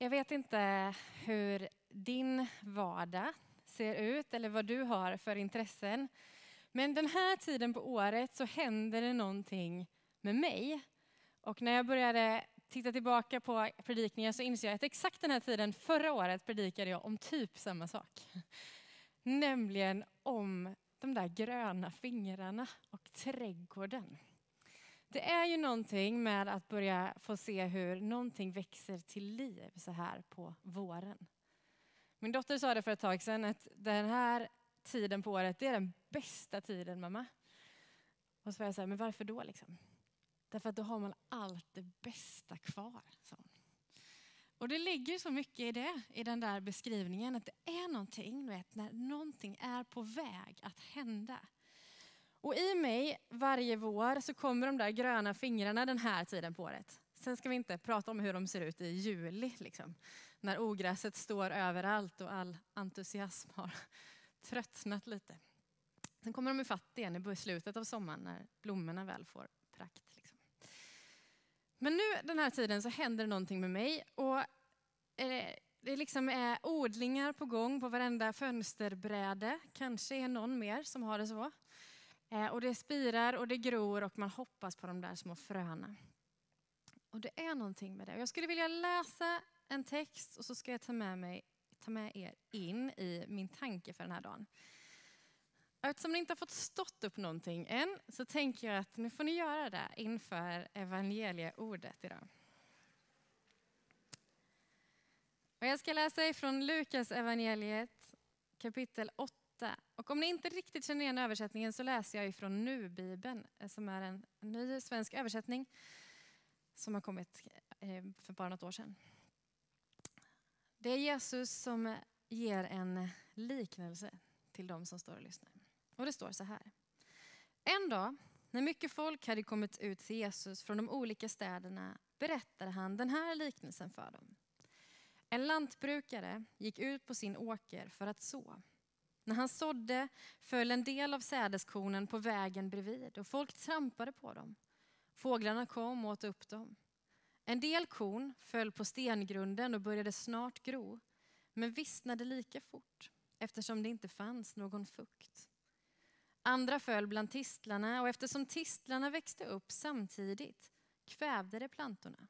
Jag vet inte hur din vardag ser ut eller vad du har för intressen. Men den här tiden på året så händer det någonting med mig. Och när jag började titta tillbaka på predikningar så inser jag att exakt den här tiden förra året predikade jag om typ samma sak. Nämligen om de där gröna fingrarna och trädgården. Det är ju någonting med att börja få se hur någonting växer till liv så här på våren. Min dotter sa det för ett tag sedan att den här tiden på året, det är den bästa tiden mamma. Och så var jag så här, men varför då liksom? Därför att då har man allt det bästa kvar. Så. Och det ligger så mycket i det, i den där beskrivningen, att det är någonting, vet, när någonting är på väg att hända. Och i mig varje vår så kommer de där gröna fingrarna den här tiden på året. Sen ska vi inte prata om hur de ser ut i juli, liksom, när ogräset står överallt och all entusiasm har tröttnat lite. Sen kommer de ifatt igen i slutet av sommaren när blommorna väl får prakt. Liksom. Men nu den här tiden så händer det någonting med mig. Och eh, det liksom är odlingar på gång på varenda fönsterbräde. Kanske är någon mer som har det så. Eh, och det spirar och det gror och man hoppas på de där små fröna. Och det är någonting med det. Jag skulle vilja läsa en text och så ska jag ta med, mig, ta med er in i min tanke för den här dagen. Eftersom ni inte har fått stått upp någonting än så tänker jag att nu får ni göra det inför evangelieordet idag. Och jag ska läsa ifrån Lukas evangeliet kapitel 8. Och om ni inte riktigt känner igen översättningen så läser jag ifrån Nu-bibeln eh, som är en ny svensk översättning som har kommit eh, för bara något år sedan. Det är Jesus som ger en liknelse till de som står och lyssnar. Och det står så här. En dag när mycket folk hade kommit ut till Jesus från de olika städerna berättade han den här liknelsen för dem. En lantbrukare gick ut på sin åker för att så. När han sådde föll en del av sädeskornen på vägen bredvid och folk trampade på dem. Fåglarna kom och åt upp dem. En del korn föll på stengrunden och började snart gro, men vissnade lika fort eftersom det inte fanns någon fukt. Andra föll bland tistlarna och eftersom tistlarna växte upp samtidigt kvävde det plantorna.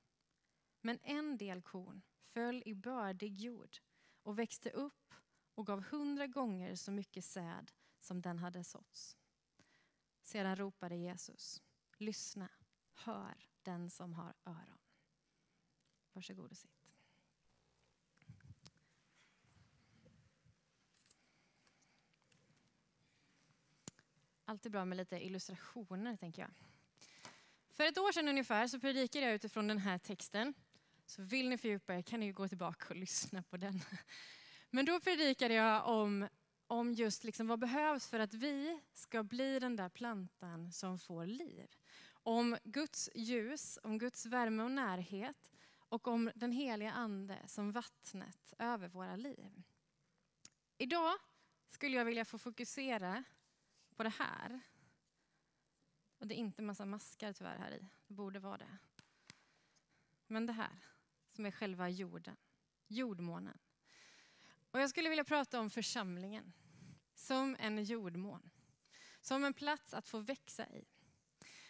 Men en del korn föll i bördig jord och växte upp och gav hundra gånger så mycket säd som den hade såtts. Sedan ropade Jesus, lyssna, hör den som har öron. Varsågod och sitt. Alltid bra med lite illustrationer, tänker jag. För ett år sedan ungefär så predikade jag utifrån den här texten. Så vill ni fördjupa er kan ni gå tillbaka och lyssna på den. Men då predikade jag om, om just liksom vad behövs för att vi ska bli den där plantan som får liv. Om Guds ljus, om Guds värme och närhet och om den heliga ande som vattnet över våra liv. Idag skulle jag vilja få fokusera på det här. Och det är inte massa maskar tyvärr här i. Det borde vara det. Men det här som är själva jorden, jordmånen. Och jag skulle vilja prata om församlingen som en jordmån. Som en plats att få växa i.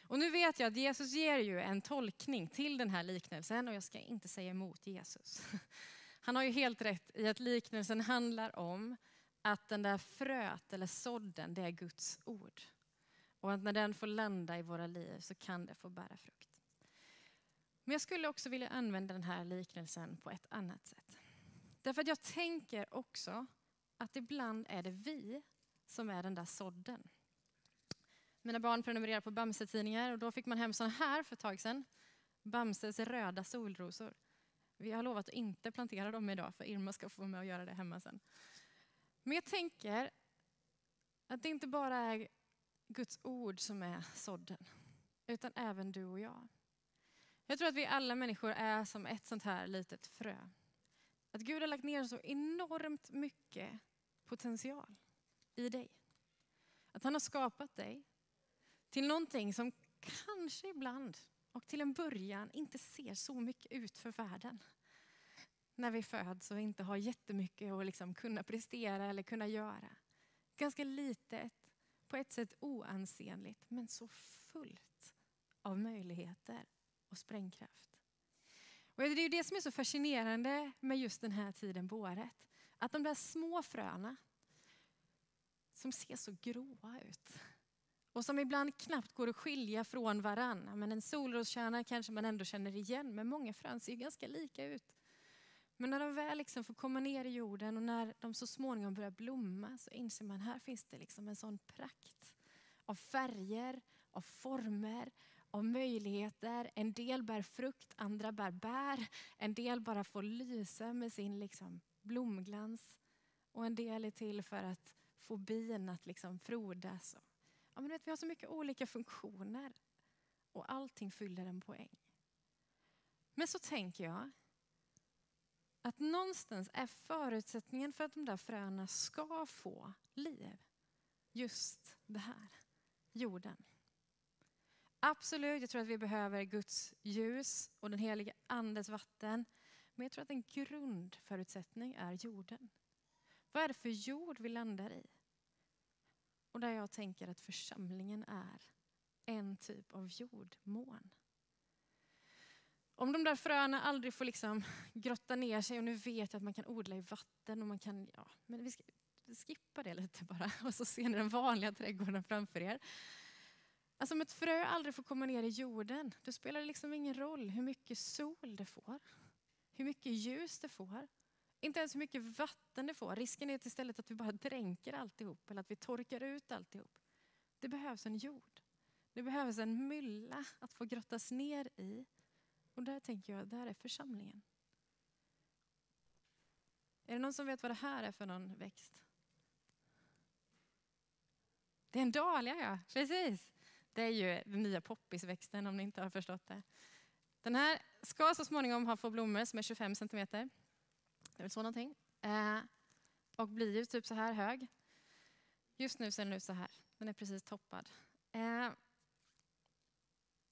Och nu vet jag att Jesus ger ju en tolkning till den här liknelsen och jag ska inte säga emot Jesus. Han har ju helt rätt i att liknelsen handlar om att den där fröet eller sådden, det är Guds ord. Och att när den får landa i våra liv så kan det få bära frukt. Men jag skulle också vilja använda den här liknelsen på ett annat sätt. Därför att jag tänker också att ibland är det vi som är den där sådden. Mina barn prenumererar på Bamse-tidningar och då fick man hem sådana här för ett tag sedan. Bamses röda solrosor. Vi har lovat att inte plantera dem idag för Irma ska få vara med och göra det hemma sen. Men jag tänker att det inte bara är Guds ord som är sådden, utan även du och jag. Jag tror att vi alla människor är som ett sånt här litet frö. Att Gud har lagt ner så enormt mycket potential i dig. Att han har skapat dig till någonting som kanske ibland och till en början inte ser så mycket ut för världen. när vi föds och inte har jättemycket att liksom kunna prestera eller kunna göra. Ganska litet, på ett sätt oansenligt, men så fullt av möjligheter och sprängkraft. Och det är ju det som är så fascinerande med just den här tiden på året. Att de där små fröna som ser så gråa ut och som ibland knappt går att skilja från varann. Men en solroskärna kanske man ändå känner igen, men många frön ser ganska lika ut. Men när de väl liksom får komma ner i jorden och när de så småningom börjar blomma så inser man att här finns det liksom en sån prakt av färger, av former, av möjligheter. En del bär frukt, andra bär bär. En del bara får lysa med sin liksom blomglans. Och en del är till för att få bin att liksom frodas. Ja, men vet, vi har så mycket olika funktioner och allting fyller en poäng. Men så tänker jag att någonstans är förutsättningen för att de där fröna ska få liv just det här, jorden. Absolut, jag tror att vi behöver Guds ljus och den heliga Andes vatten. Men jag tror att en grundförutsättning är jorden. Vad är det för jord vi landar i? Och där jag tänker att församlingen är en typ av jordmån. Om de där fröna aldrig får liksom grotta ner sig och nu vet jag att man kan odla i vatten och man kan, ja, men vi ska skippa det lite bara och så ser ni den vanliga trädgården framför er. Alltså om ett frö aldrig får komma ner i jorden, då spelar det liksom ingen roll hur mycket sol det får, hur mycket ljus det får, inte ens hur mycket vatten det får. Risken är istället att vi bara dränker alltihop eller att vi torkar ut alltihop. Det behövs en jord. Det behövs en mylla att få grottas ner i. Och där tänker jag, där är församlingen. Är det någon som vet vad det här är för någon växt? Det är en dahlia, ja. Precis. Det är ju den nya poppisväxten om ni inte har förstått det. Den här ska så småningom ha få blommor som är 25 centimeter. Det är väl så någonting. Eh, och blir ju typ så här hög. Just nu ser den ut så här. Den är precis toppad. Eh,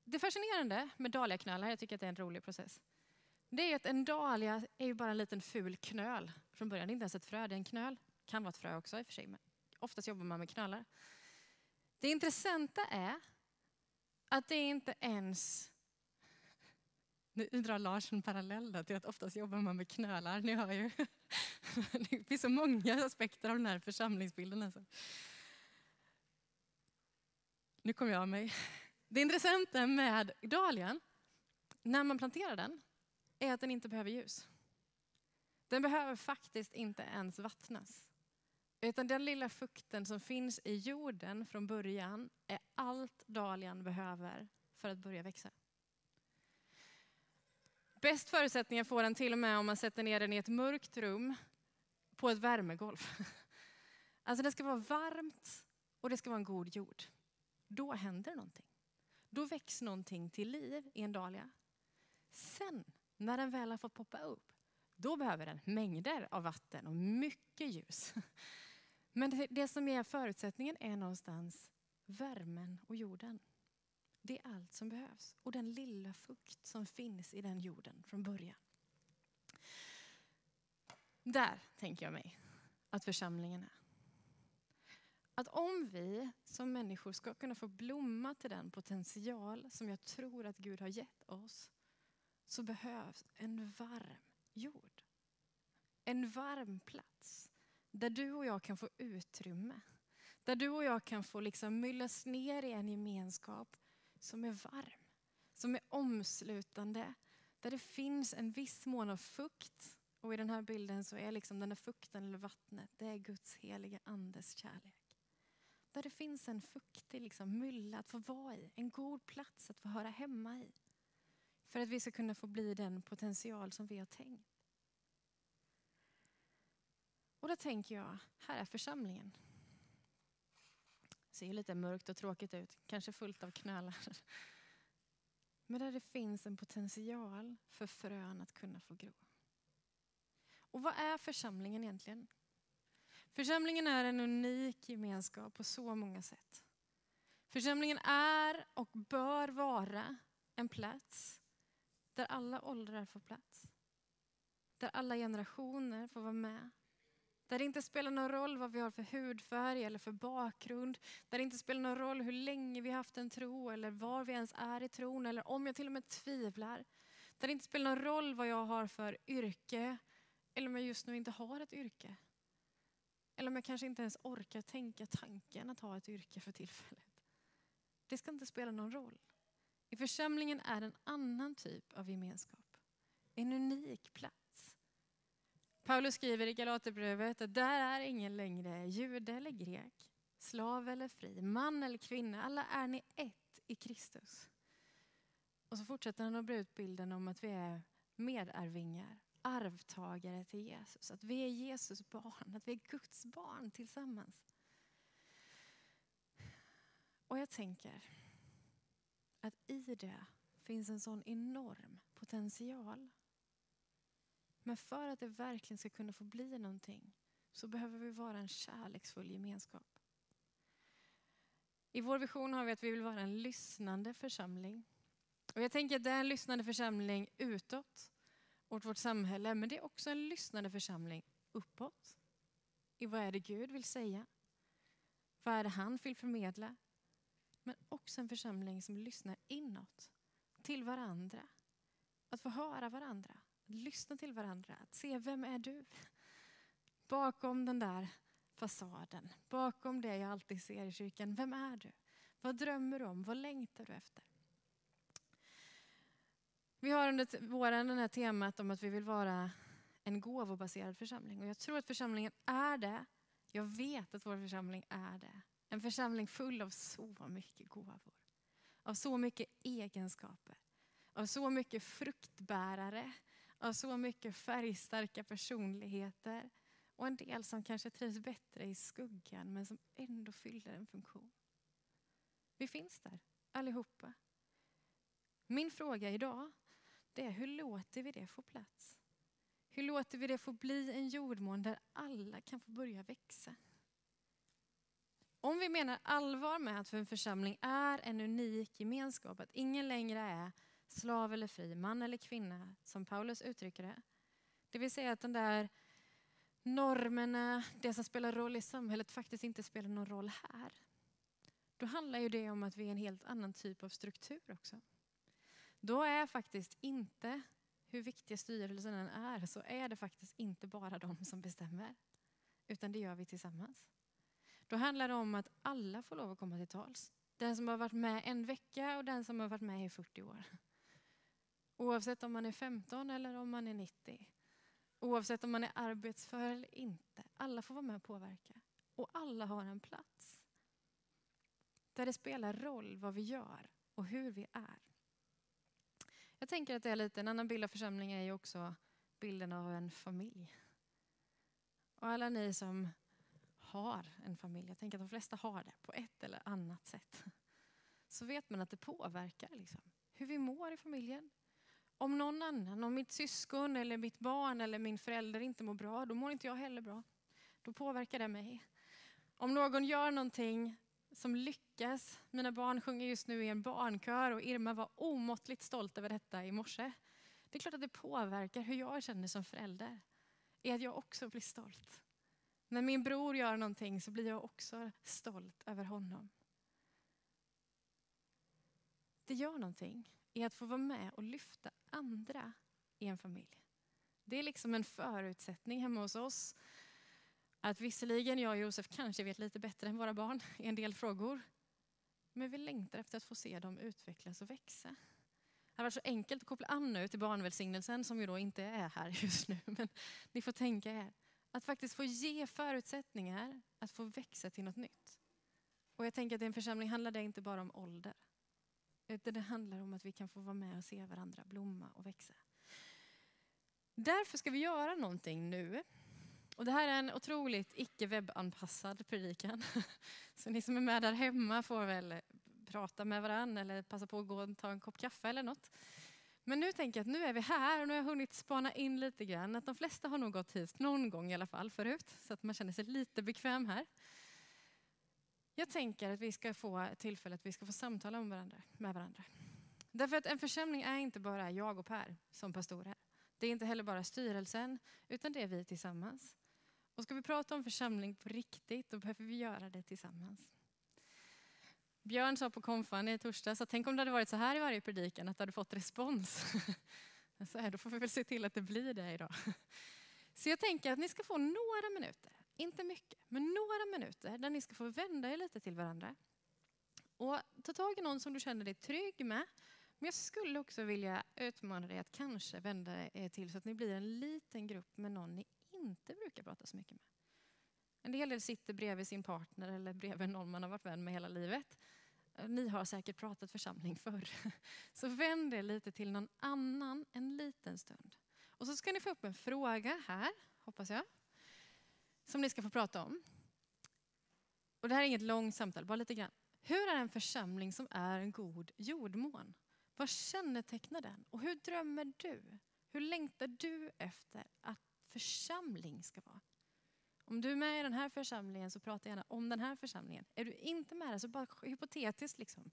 det fascinerande med dahliaknölar, jag tycker att det är en rolig process, det är att en dahlia är ju bara en liten ful knöl från början. Det är inte ens ett frö, det är en knöl. Kan vara ett frö också i och för sig, men oftast jobbar man med knölar. Det intressanta är att det inte ens... Nu drar Lars en parallell till att oftast jobbar man med knölar. Ni hör ju. Det finns så många aspekter av den här församlingsbilden. Alltså. Nu kom jag av mig. Det intressanta med dahlian, när man planterar den, är att den inte behöver ljus. Den behöver faktiskt inte ens vattnas. Utan den lilla fukten som finns i jorden från början är allt dahlian behöver för att börja växa. Bäst förutsättningar får den till och med om man sätter ner den i ett mörkt rum på ett värmegolv. Alltså det ska vara varmt och det ska vara en god jord. Då händer någonting. Då väcks någonting till liv i en dahlia. Sen, när den väl har fått poppa upp, då behöver den mängder av vatten och mycket ljus. Men det, det som är förutsättningen är någonstans värmen och jorden. Det är allt som behövs. Och den lilla fukt som finns i den jorden från början. Där tänker jag mig att församlingen är. Att om vi som människor ska kunna få blomma till den potential som jag tror att Gud har gett oss, så behövs en varm jord. En varm plats där du och jag kan få utrymme. Där du och jag kan få liksom myllas ner i en gemenskap som är varm, som är omslutande. Där det finns en viss mån av fukt. Och i den här bilden så är liksom den där fukten eller vattnet, det är Guds heliga andes kärlek. Där det finns en fuktig liksom mylla att få vara i, en god plats att få höra hemma i. För att vi ska kunna få bli den potential som vi har tänkt. Och då tänker jag, här är församlingen. Det ser lite mörkt och tråkigt ut, kanske fullt av knölar. Men där det finns en potential för frön att kunna få gro. Och vad är församlingen egentligen? Församlingen är en unik gemenskap på så många sätt. Församlingen är och bör vara en plats där alla åldrar får plats. där alla generationer får vara med. Där det inte spelar någon roll vad vi har för hudfärg eller för bakgrund. Där det inte spelar någon roll hur länge vi har haft en tro eller var vi ens är i tron eller om jag till och med tvivlar. Där det inte spelar någon roll vad jag har för yrke eller om jag just nu inte har ett yrke. Eller om jag kanske inte ens orkar tänka tanken att ha ett yrke för tillfället. Det ska inte spela någon roll. I församlingen är en annan typ av gemenskap. En unik plats. Paulus skriver i Galaterbrevet att där är ingen längre jude eller grek, slav eller fri, man eller kvinna. Alla är ni ett i Kristus. Och så fortsätter han att bre ut bilden om att vi är medarvingar, arvtagare till Jesus. Att vi är Jesus barn, att vi är Guds barn tillsammans. Och jag tänker att i det finns en sån enorm potential. Men för att det verkligen ska kunna få bli någonting så behöver vi vara en kärleksfull gemenskap. I vår vision har vi att vi vill vara en lyssnande församling. Och jag tänker att det är en lyssnande församling utåt, åt vårt samhälle, men det är också en lyssnande församling uppåt. I vad är det Gud vill säga? Vad är det han vill förmedla? Men också en församling som lyssnar inåt, till varandra. Att få höra varandra, lyssna till varandra, att se vem är du? Bakom den där fasaden, bakom det jag alltid ser i kyrkan. Vem är du? Vad drömmer du om? Vad längtar du efter? Vi har under våren det här temat om att vi vill vara en gåvobaserad församling. Och jag tror att församlingen är det. Jag vet att vår församling är det. En församling full av så mycket gåvor. Av så mycket egenskaper. Av så mycket fruktbärare. Av så mycket färgstarka personligheter. Och en del som kanske trivs bättre i skuggan men som ändå fyller en funktion. Vi finns där allihopa. Min fråga idag det är hur låter vi det få plats? Hur låter vi det få bli en jordmån där alla kan få börja växa? Om vi menar allvar med att en församling är en unik gemenskap, att ingen längre är slav eller fri, man eller kvinna, som Paulus uttrycker det. Det vill säga att de där normerna, det som spelar roll i samhället faktiskt inte spelar någon roll här. Då handlar ju det om att vi är en helt annan typ av struktur också. Då är faktiskt inte, hur viktiga styrelsen än är, så är det faktiskt inte bara de som bestämmer. Utan det gör vi tillsammans. Då handlar det om att alla får lov att komma till tals. Den som har varit med en vecka och den som har varit med i 40 år. Oavsett om man är 15 eller om man är 90. Oavsett om man är arbetsför eller inte. Alla får vara med och påverka. Och alla har en plats. Där det spelar roll vad vi gör och hur vi är. Jag tänker att det är lite, en annan bild av församling är ju också bilden av en familj. Och alla ni som har en familj, jag tänker att de flesta har det på ett eller annat sätt. Så vet man att det påverkar liksom, hur vi mår i familjen. Om någon annan, om mitt syskon eller mitt barn eller min förälder inte mår bra, då mår inte jag heller bra. Då påverkar det mig. Om någon gör någonting som lyckas. Mina barn sjunger just nu i en barnkör och Irma var omåttligt stolt över detta i morse. Det är klart att det påverkar hur jag känner som förälder. Är att jag också blir stolt. När min bror gör någonting så blir jag också stolt över honom. Det gör någonting i att få vara med och lyfta andra i en familj. Det är liksom en förutsättning hemma hos oss att visserligen jag och Josef kanske vet lite bättre än våra barn i en del frågor. Men vi längtar efter att få se dem utvecklas och växa. Det hade varit så enkelt att koppla an nu till barnvälsignelsen som ju då inte är här just nu. Men ni får tänka er att faktiskt få ge förutsättningar att få växa till något nytt. Och jag tänker att i en församling handlar det inte bara om ålder. Utan det handlar om att vi kan få vara med och se varandra blomma och växa. Därför ska vi göra någonting nu och det här är en otroligt icke webbanpassad predikan. Så ni som är med där hemma får väl prata med varandra eller passa på att gå och ta en kopp kaffe eller något. Men nu tänker jag att nu är vi här och nu har jag hunnit spana in lite grann. Att de flesta har nog gått hit någon gång i alla fall förut. Så att man känner sig lite bekväm här. Jag tänker att vi ska få tillfälle att vi ska få samtala med varandra, med varandra. Därför att en församling är inte bara jag och Per som pastorer. Det är inte heller bara styrelsen, utan det är vi tillsammans. Och ska vi prata om församling på riktigt, då behöver vi göra det tillsammans. Björn sa på konfan i torsdags att tänk om det hade varit så här i varje predikan, att du hade fått respons. Så här, då får vi väl se till att det blir det idag. Så jag tänker att ni ska få några minuter, inte mycket, men några minuter där ni ska få vända er lite till varandra. Och ta tag i någon som du känner dig trygg med. Men jag skulle också vilja utmana dig att kanske vända er till så att ni blir en liten grupp med någon ni inte brukar prata så mycket med. En hel del sitter bredvid sin partner eller bredvid någon man har varit vän med hela livet. Ni har säkert pratat församling förr. Så vänd er lite till någon annan en liten stund. Och så ska ni få upp en fråga här, hoppas jag, som ni ska få prata om. Och det här är inget långt samtal, bara lite grann. Hur är en församling som är en god jordmån? Vad kännetecknar den? Och hur drömmer du? Hur längtar du efter att församling ska vara? Om du är med i den här församlingen så prata gärna om den här församlingen. Är du inte med där så bara hypotetiskt liksom.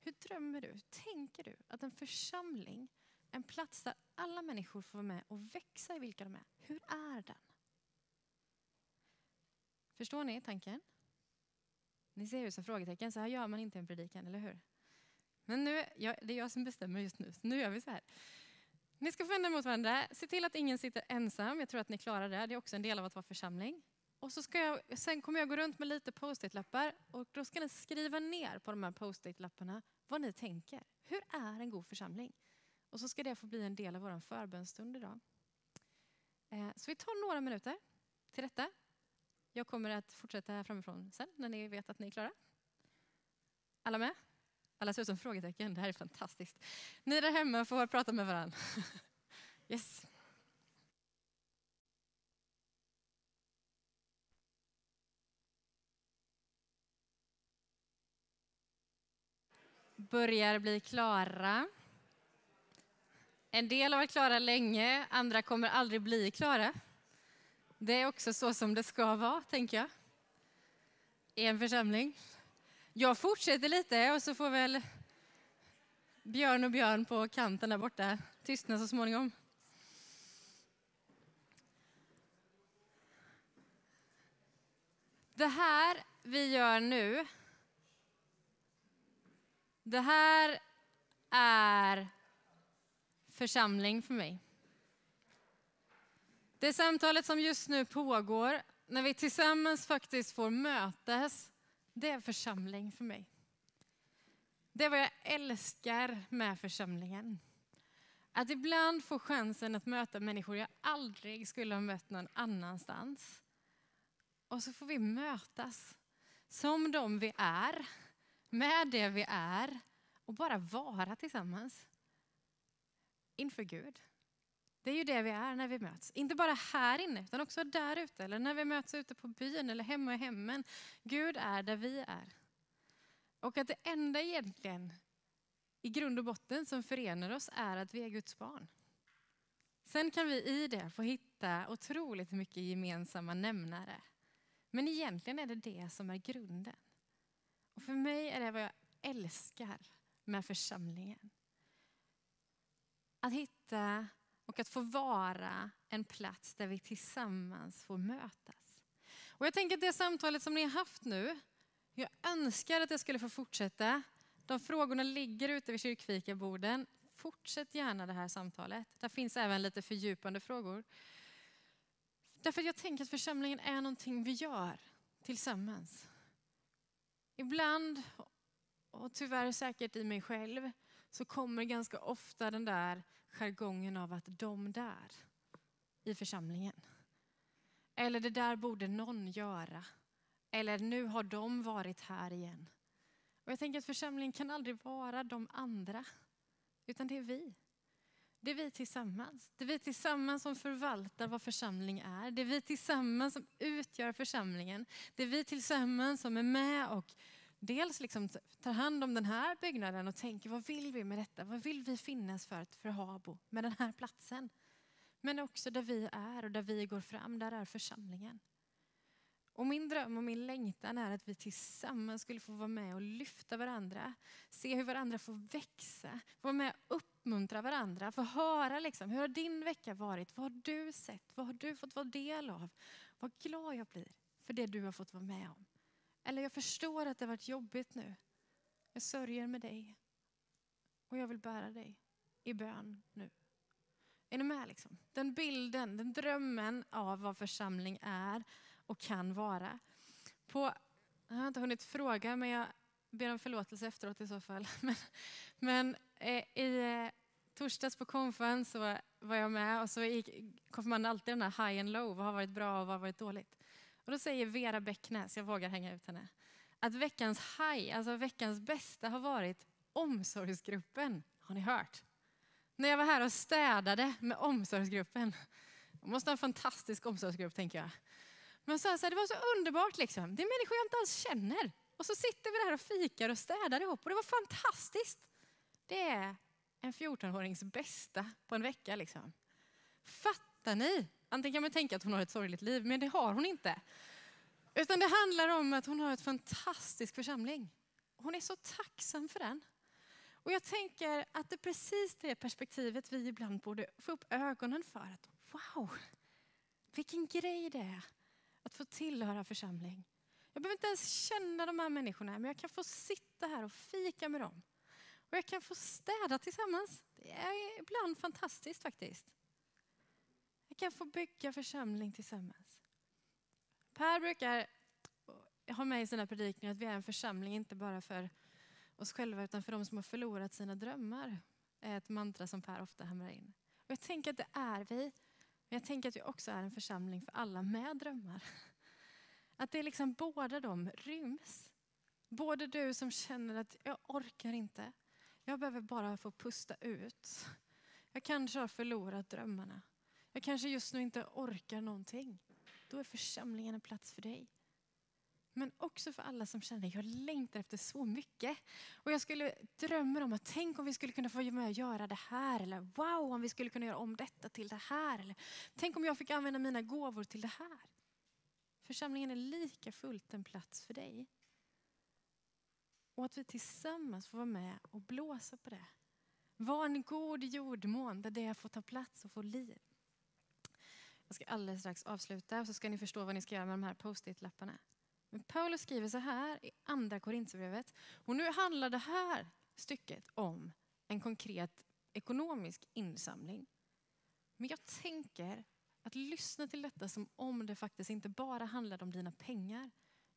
Hur drömmer du? Hur Tänker du att en församling, en plats där alla människor får vara med och växa i vilka de är. Hur är den? Förstår ni tanken? Ni ser ut som frågetecken, så här gör man inte en predikan, eller hur? Men nu, jag, det är jag som bestämmer just nu, så nu gör vi så här. Ni ska få vända mot varandra, se till att ingen sitter ensam, jag tror att ni klarar det, det är också en del av att vara församling. Och så ska jag, sen kommer jag gå runt med lite post-it-lappar och då ska ni skriva ner på de här post-it-lapparna vad ni tänker. Hur är en god församling? Och så ska det få bli en del av vår förbönstund idag. Eh, så vi tar några minuter till detta. Jag kommer att fortsätta här framifrån sen när ni vet att ni är klara. Alla med? Alla ser ut som frågetecken. Det här är fantastiskt. Ni där hemma får prata med varandra. Yes. Börjar bli klara. En del har varit klara länge, andra kommer aldrig bli klara. Det är också så som det ska vara, tänker jag. I en församling. Jag fortsätter lite och så får väl Björn och Björn på kanten där borta tystna så småningom. Det här vi gör nu, det här är församling för mig. Det samtalet som just nu pågår, när vi tillsammans faktiskt får mötas, det är församling för mig. Det är vad jag älskar med församlingen. Att ibland få chansen att möta människor jag aldrig skulle ha mött någon annanstans. Och så får vi mötas som de vi är, med det vi är och bara vara tillsammans inför Gud. Det är ju det vi är när vi möts. Inte bara här inne, utan också där ute. Eller när vi möts ute på byn eller hemma i hemmen. Gud är där vi är. Och att det enda egentligen i grund och botten som förenar oss är att vi är Guds barn. Sen kan vi i det få hitta otroligt mycket gemensamma nämnare. Men egentligen är det det som är grunden. Och för mig är det vad jag älskar med församlingen. Att hitta och att få vara en plats där vi tillsammans får mötas. Och jag tänker att det samtalet som ni har haft nu, jag önskar att jag skulle få fortsätta. De frågorna ligger ute vid kyrkfikaborden. Fortsätt gärna det här samtalet. Där finns även lite fördjupande frågor. Därför att jag tänker att församlingen är någonting vi gör tillsammans. Ibland, och tyvärr säkert i mig själv, så kommer ganska ofta den där jargongen av att de där i församlingen. Eller det där borde någon göra. Eller nu har de varit här igen. Och jag tänker att församlingen kan aldrig vara de andra, utan det är vi. Det är vi tillsammans. Det är vi tillsammans som förvaltar vad församling är. Det är vi tillsammans som utgör församlingen. Det är vi tillsammans som är med och dels liksom tar hand om den här byggnaden och tänker vad vill vi med detta? Vad vill vi finnas för, för Habo med den här platsen? Men också där vi är och där vi går fram, där är församlingen. Och min dröm och min längtan är att vi tillsammans skulle få vara med och lyfta varandra. Se hur varandra får växa, vara med och uppmuntra varandra. Få höra liksom, hur har din vecka varit? Vad har du sett? Vad har du fått vara del av? Vad glad jag blir för det du har fått vara med om. Eller jag förstår att det har varit jobbigt nu. Jag sörjer med dig. Och jag vill bära dig i bön nu. Är ni med? Liksom? Den bilden, den drömmen av vad församling är och kan vara. På, jag har inte hunnit fråga, men jag ber om förlåtelse efteråt i så fall. Men, men eh, i eh, torsdags på konfen så var jag med och så gick konfirmanden alltid den här high and low. Vad har varit bra och vad har varit dåligt? Och då säger Vera Bäcknäs, jag vågar hänga ut henne, att veckans high, alltså veckans bästa har varit omsorgsgruppen. Har ni hört? När jag var här och städade med omsorgsgruppen. Jag måste ha en fantastisk omsorgsgrupp tänker jag. Men så, så det var så underbart liksom. Det är människor jag inte alls känner. Och så sitter vi där och fikar och städar ihop och det var fantastiskt. Det är en 14-årings bästa på en vecka liksom. Fattar ni? Antingen kan man tänka att hon har ett sorgligt liv, men det har hon inte. Utan det handlar om att hon har ett fantastisk församling. Hon är så tacksam för den. Och jag tänker att det är precis det perspektivet vi ibland borde få upp ögonen för. Att wow, vilken grej det är att få tillhöra församling. Jag behöver inte ens känna de här människorna, men jag kan få sitta här och fika med dem. Och jag kan få städa tillsammans. Det är ibland fantastiskt faktiskt. Vi kan få bygga församling tillsammans. Per brukar ha med i sina predikningar att vi är en församling, inte bara för oss själva, utan för de som har förlorat sina drömmar. är ett mantra som Per ofta hamrar in. Och jag tänker att det är vi, men jag tänker att vi också är en församling för alla med drömmar. Att det är liksom båda de ryms. Både du som känner att jag orkar inte, jag behöver bara få pusta ut. Jag kanske har förlorat drömmarna. Jag kanske just nu inte orkar någonting. Då är församlingen en plats för dig. Men också för alla som känner att jag längtar efter så mycket. Och jag skulle drömma om att tänk om vi skulle kunna få vara med och göra det här. Eller wow om vi skulle kunna göra om detta till det här. Eller tänk om jag fick använda mina gåvor till det här. Församlingen är lika fullt en plats för dig. Och att vi tillsammans får vara med och blåsa på det. Var en god jordmån där det får ta plats och få liv. Jag ska alldeles strax avsluta och så ska ni förstå vad ni ska göra med de här post-it-lapparna. Paulus skriver så här i andra Korinthierbrevet. Och nu handlar det här stycket om en konkret ekonomisk insamling. Men jag tänker att lyssna till detta som om det faktiskt inte bara handlade om dina pengar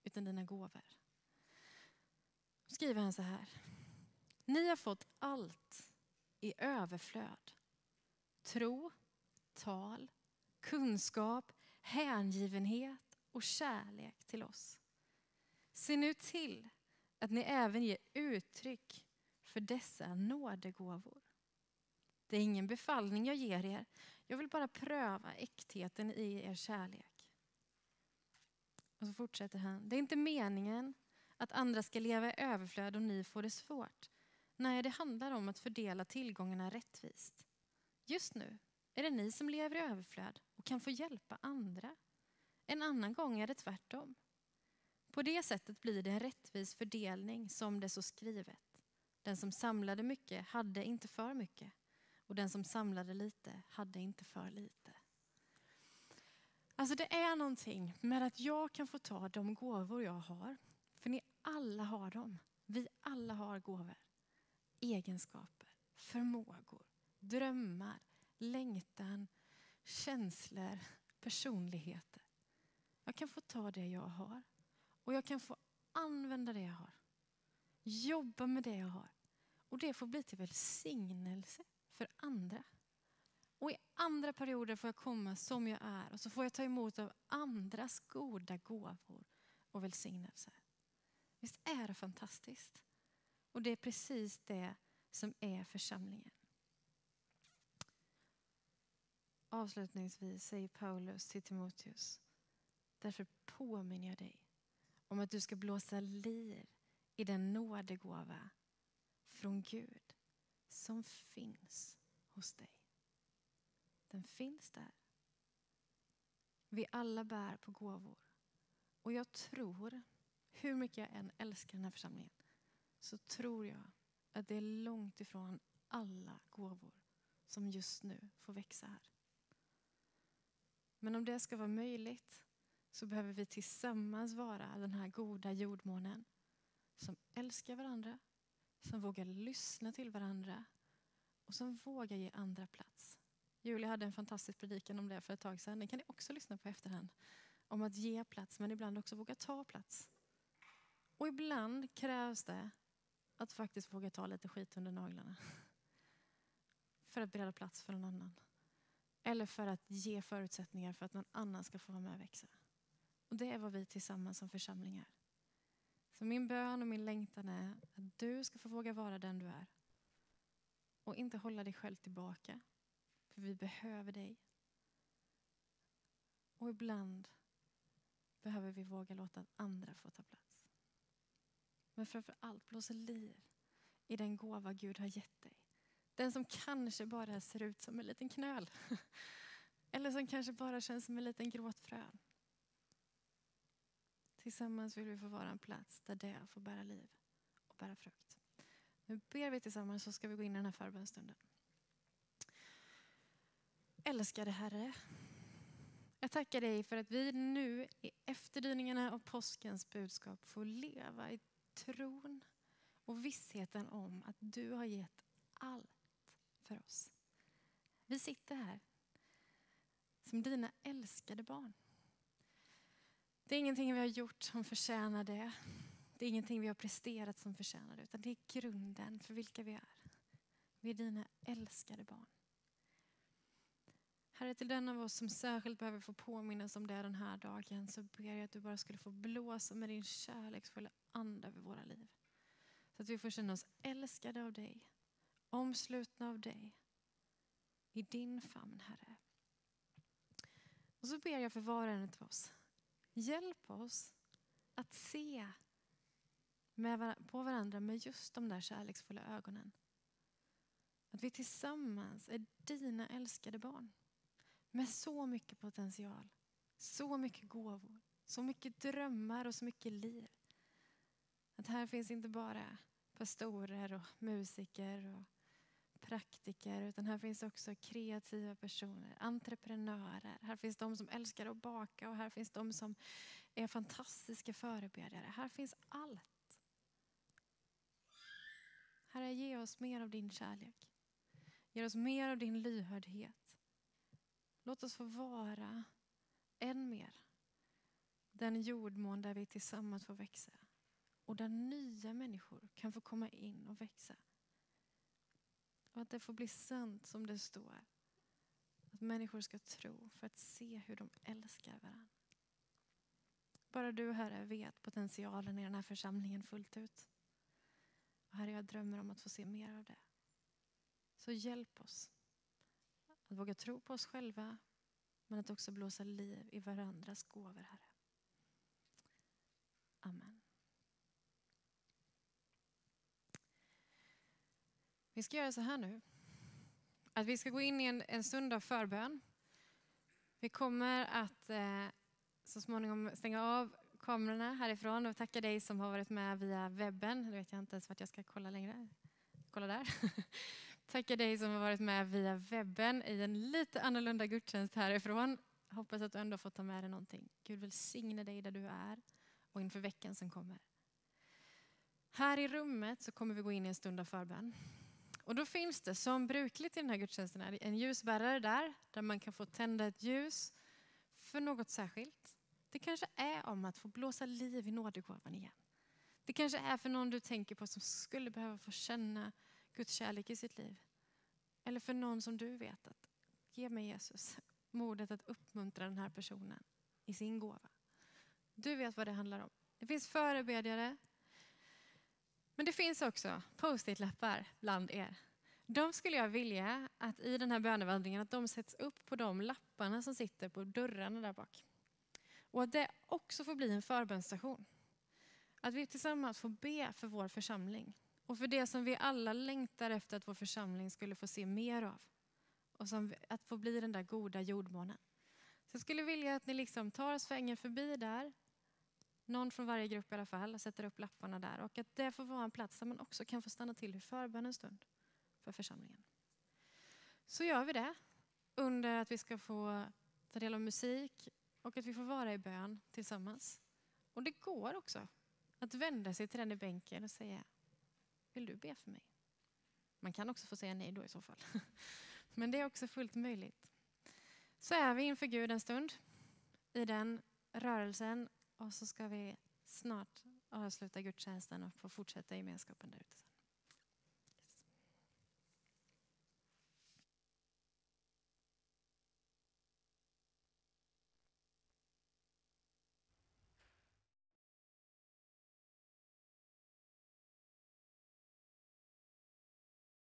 utan dina gåvor. skriver han så här. Ni har fått allt i överflöd. Tro, tal, kunskap, hängivenhet och kärlek till oss. Se nu till att ni även ger uttryck för dessa nådegåvor. Det är ingen befallning jag ger er. Jag vill bara pröva äktheten i er kärlek. Och så fortsätter han. Det är inte meningen att andra ska leva i överflöd och ni får det svårt. Nej, det handlar om att fördela tillgångarna rättvist. Just nu är det ni som lever i överflöd och kan få hjälpa andra. En annan gång är det tvärtom. På det sättet blir det en rättvis fördelning som det så skrivet. Den som samlade mycket hade inte för mycket och den som samlade lite hade inte för lite. Alltså det är någonting med att jag kan få ta de gåvor jag har. För ni alla har dem. Vi alla har gåvor. Egenskaper, förmågor, drömmar, längtan, känslor, personligheter. Jag kan få ta det jag har och jag kan få använda det jag har. Jobba med det jag har. Och det får bli till välsignelse för andra. Och i andra perioder får jag komma som jag är och så får jag ta emot av andras goda gåvor och välsignelser. Visst är det fantastiskt? Och det är precis det som är församlingen. Avslutningsvis säger Paulus till Timoteus. Därför påminner jag dig om att du ska blåsa liv i den nådegåva från Gud som finns hos dig. Den finns där. Vi alla bär på gåvor Och jag tror, hur mycket jag än älskar den här församlingen, så tror jag att det är långt ifrån alla gåvor som just nu får växa här. Men om det ska vara möjligt så behöver vi tillsammans vara den här goda jordmånen som älskar varandra, som vågar lyssna till varandra och som vågar ge andra plats. Julia hade en fantastisk predikan om det för ett tag sedan. Den kan ni också lyssna på efterhand. Om att ge plats, men ibland också våga ta plats. Och ibland krävs det att faktiskt våga ta lite skit under naglarna. För att bereda plats för någon annan. Eller för att ge förutsättningar för att någon annan ska få vara med och växa. Och det är vad vi tillsammans som församling är. Så min bön och min längtan är att du ska få våga vara den du är. Och inte hålla dig själv tillbaka. För vi behöver dig. Och ibland behöver vi våga låta andra få ta plats. Men framför allt blåsa liv i den gåva Gud har gett dig. Den som kanske bara ser ut som en liten knöl. Eller som kanske bara känns som en liten gråtfrön. Tillsammans vill vi få vara en plats där det får bära liv och bära frukt. Nu ber vi tillsammans så ska vi gå in i den här förbönstunden. Älskade Herre, jag tackar dig för att vi nu i efterdyningarna av påskens budskap får leva i tron och vissheten om att du har gett allt för oss. Vi sitter här som dina älskade barn. Det är ingenting vi har gjort som förtjänar det. Det är ingenting vi har presterat som förtjänar det, utan det är grunden för vilka vi är. Vi är dina älskade barn. Herre, till den av oss som särskilt behöver få påminnas om det den här dagen så ber jag att du bara skulle få blåsa med din kärleksfulla ande över våra liv. Så att vi får känna oss älskade av dig, omslutna av dig, i din famn, Herre. Och så ber jag för var och en av oss. Hjälp oss att se på varandra med just de där kärleksfulla ögonen. Att vi tillsammans är dina älskade barn. Med så mycket potential, så mycket gåvor, så mycket drömmar och så mycket liv. Att här finns inte bara pastorer och musiker och praktiker, utan här finns också kreativa personer, entreprenörer. Här finns de som älskar att baka och här finns de som är fantastiska förebedjare. Här finns allt. Herre, ge oss mer av din kärlek. Ge oss mer av din lyhördhet. Låt oss få vara än mer den jordmån där vi tillsammans får växa. Och där nya människor kan få komma in och växa. Och att det får bli sant som det står. Att människor ska tro för att se hur de älskar varandra. Bara du Herre vet potentialen i den här församlingen fullt ut. Och Herre, jag drömmer om att få se mer av det. Så hjälp oss att våga tro på oss själva men att också blåsa liv i varandras gåvor, Herre. Amen. Vi ska göra så här nu. Att vi ska gå in i en, en stund av förbön. Vi kommer att eh, så småningom stänga av kamerorna härifrån och tacka dig som har varit med via webben. Nu vet jag inte ens vart jag ska kolla längre. Kolla där. tacka dig som har varit med via webben i en lite annorlunda gudstjänst härifrån. Hoppas att du ändå får ta med dig någonting. Gud välsigne dig där du är och inför veckan som kommer. Här i rummet så kommer vi gå in i en stund av förbön. Och då finns det som brukligt i den här gudstjänsten en ljusbärare där, där man kan få tända ett ljus för något särskilt. Det kanske är om att få blåsa liv i nådegåvan igen. Det kanske är för någon du tänker på som skulle behöva få känna Guds kärlek i sitt liv. Eller för någon som du vet att, ge mig Jesus modet att uppmuntra den här personen i sin gåva. Du vet vad det handlar om. Det finns förebedjare, men det finns också post-it-lappar bland er. De skulle jag vilja att i den här bönevandringen att de sätts upp på de lapparna som sitter på dörrarna där bak. Och att det också får bli en förbönsstation. Att vi tillsammans får be för vår församling. Och för det som vi alla längtar efter att vår församling skulle få se mer av. Och som, att få bli den där goda jordmånen. Så jag skulle vilja att ni liksom tar svängen förbi där någon från varje grupp i alla fall och sätter upp lapparna där. Och att det får vara en plats där man också kan få stanna till i förbön en stund för församlingen. Så gör vi det under att vi ska få ta del av musik och att vi får vara i bön tillsammans. Och det går också att vända sig till den i bänken och säga, vill du be för mig? Man kan också få säga nej då i så fall. Men det är också fullt möjligt. Så är vi inför Gud en stund i den rörelsen och så ska vi snart avsluta gudstjänsten och få fortsätta gemenskapen där ute.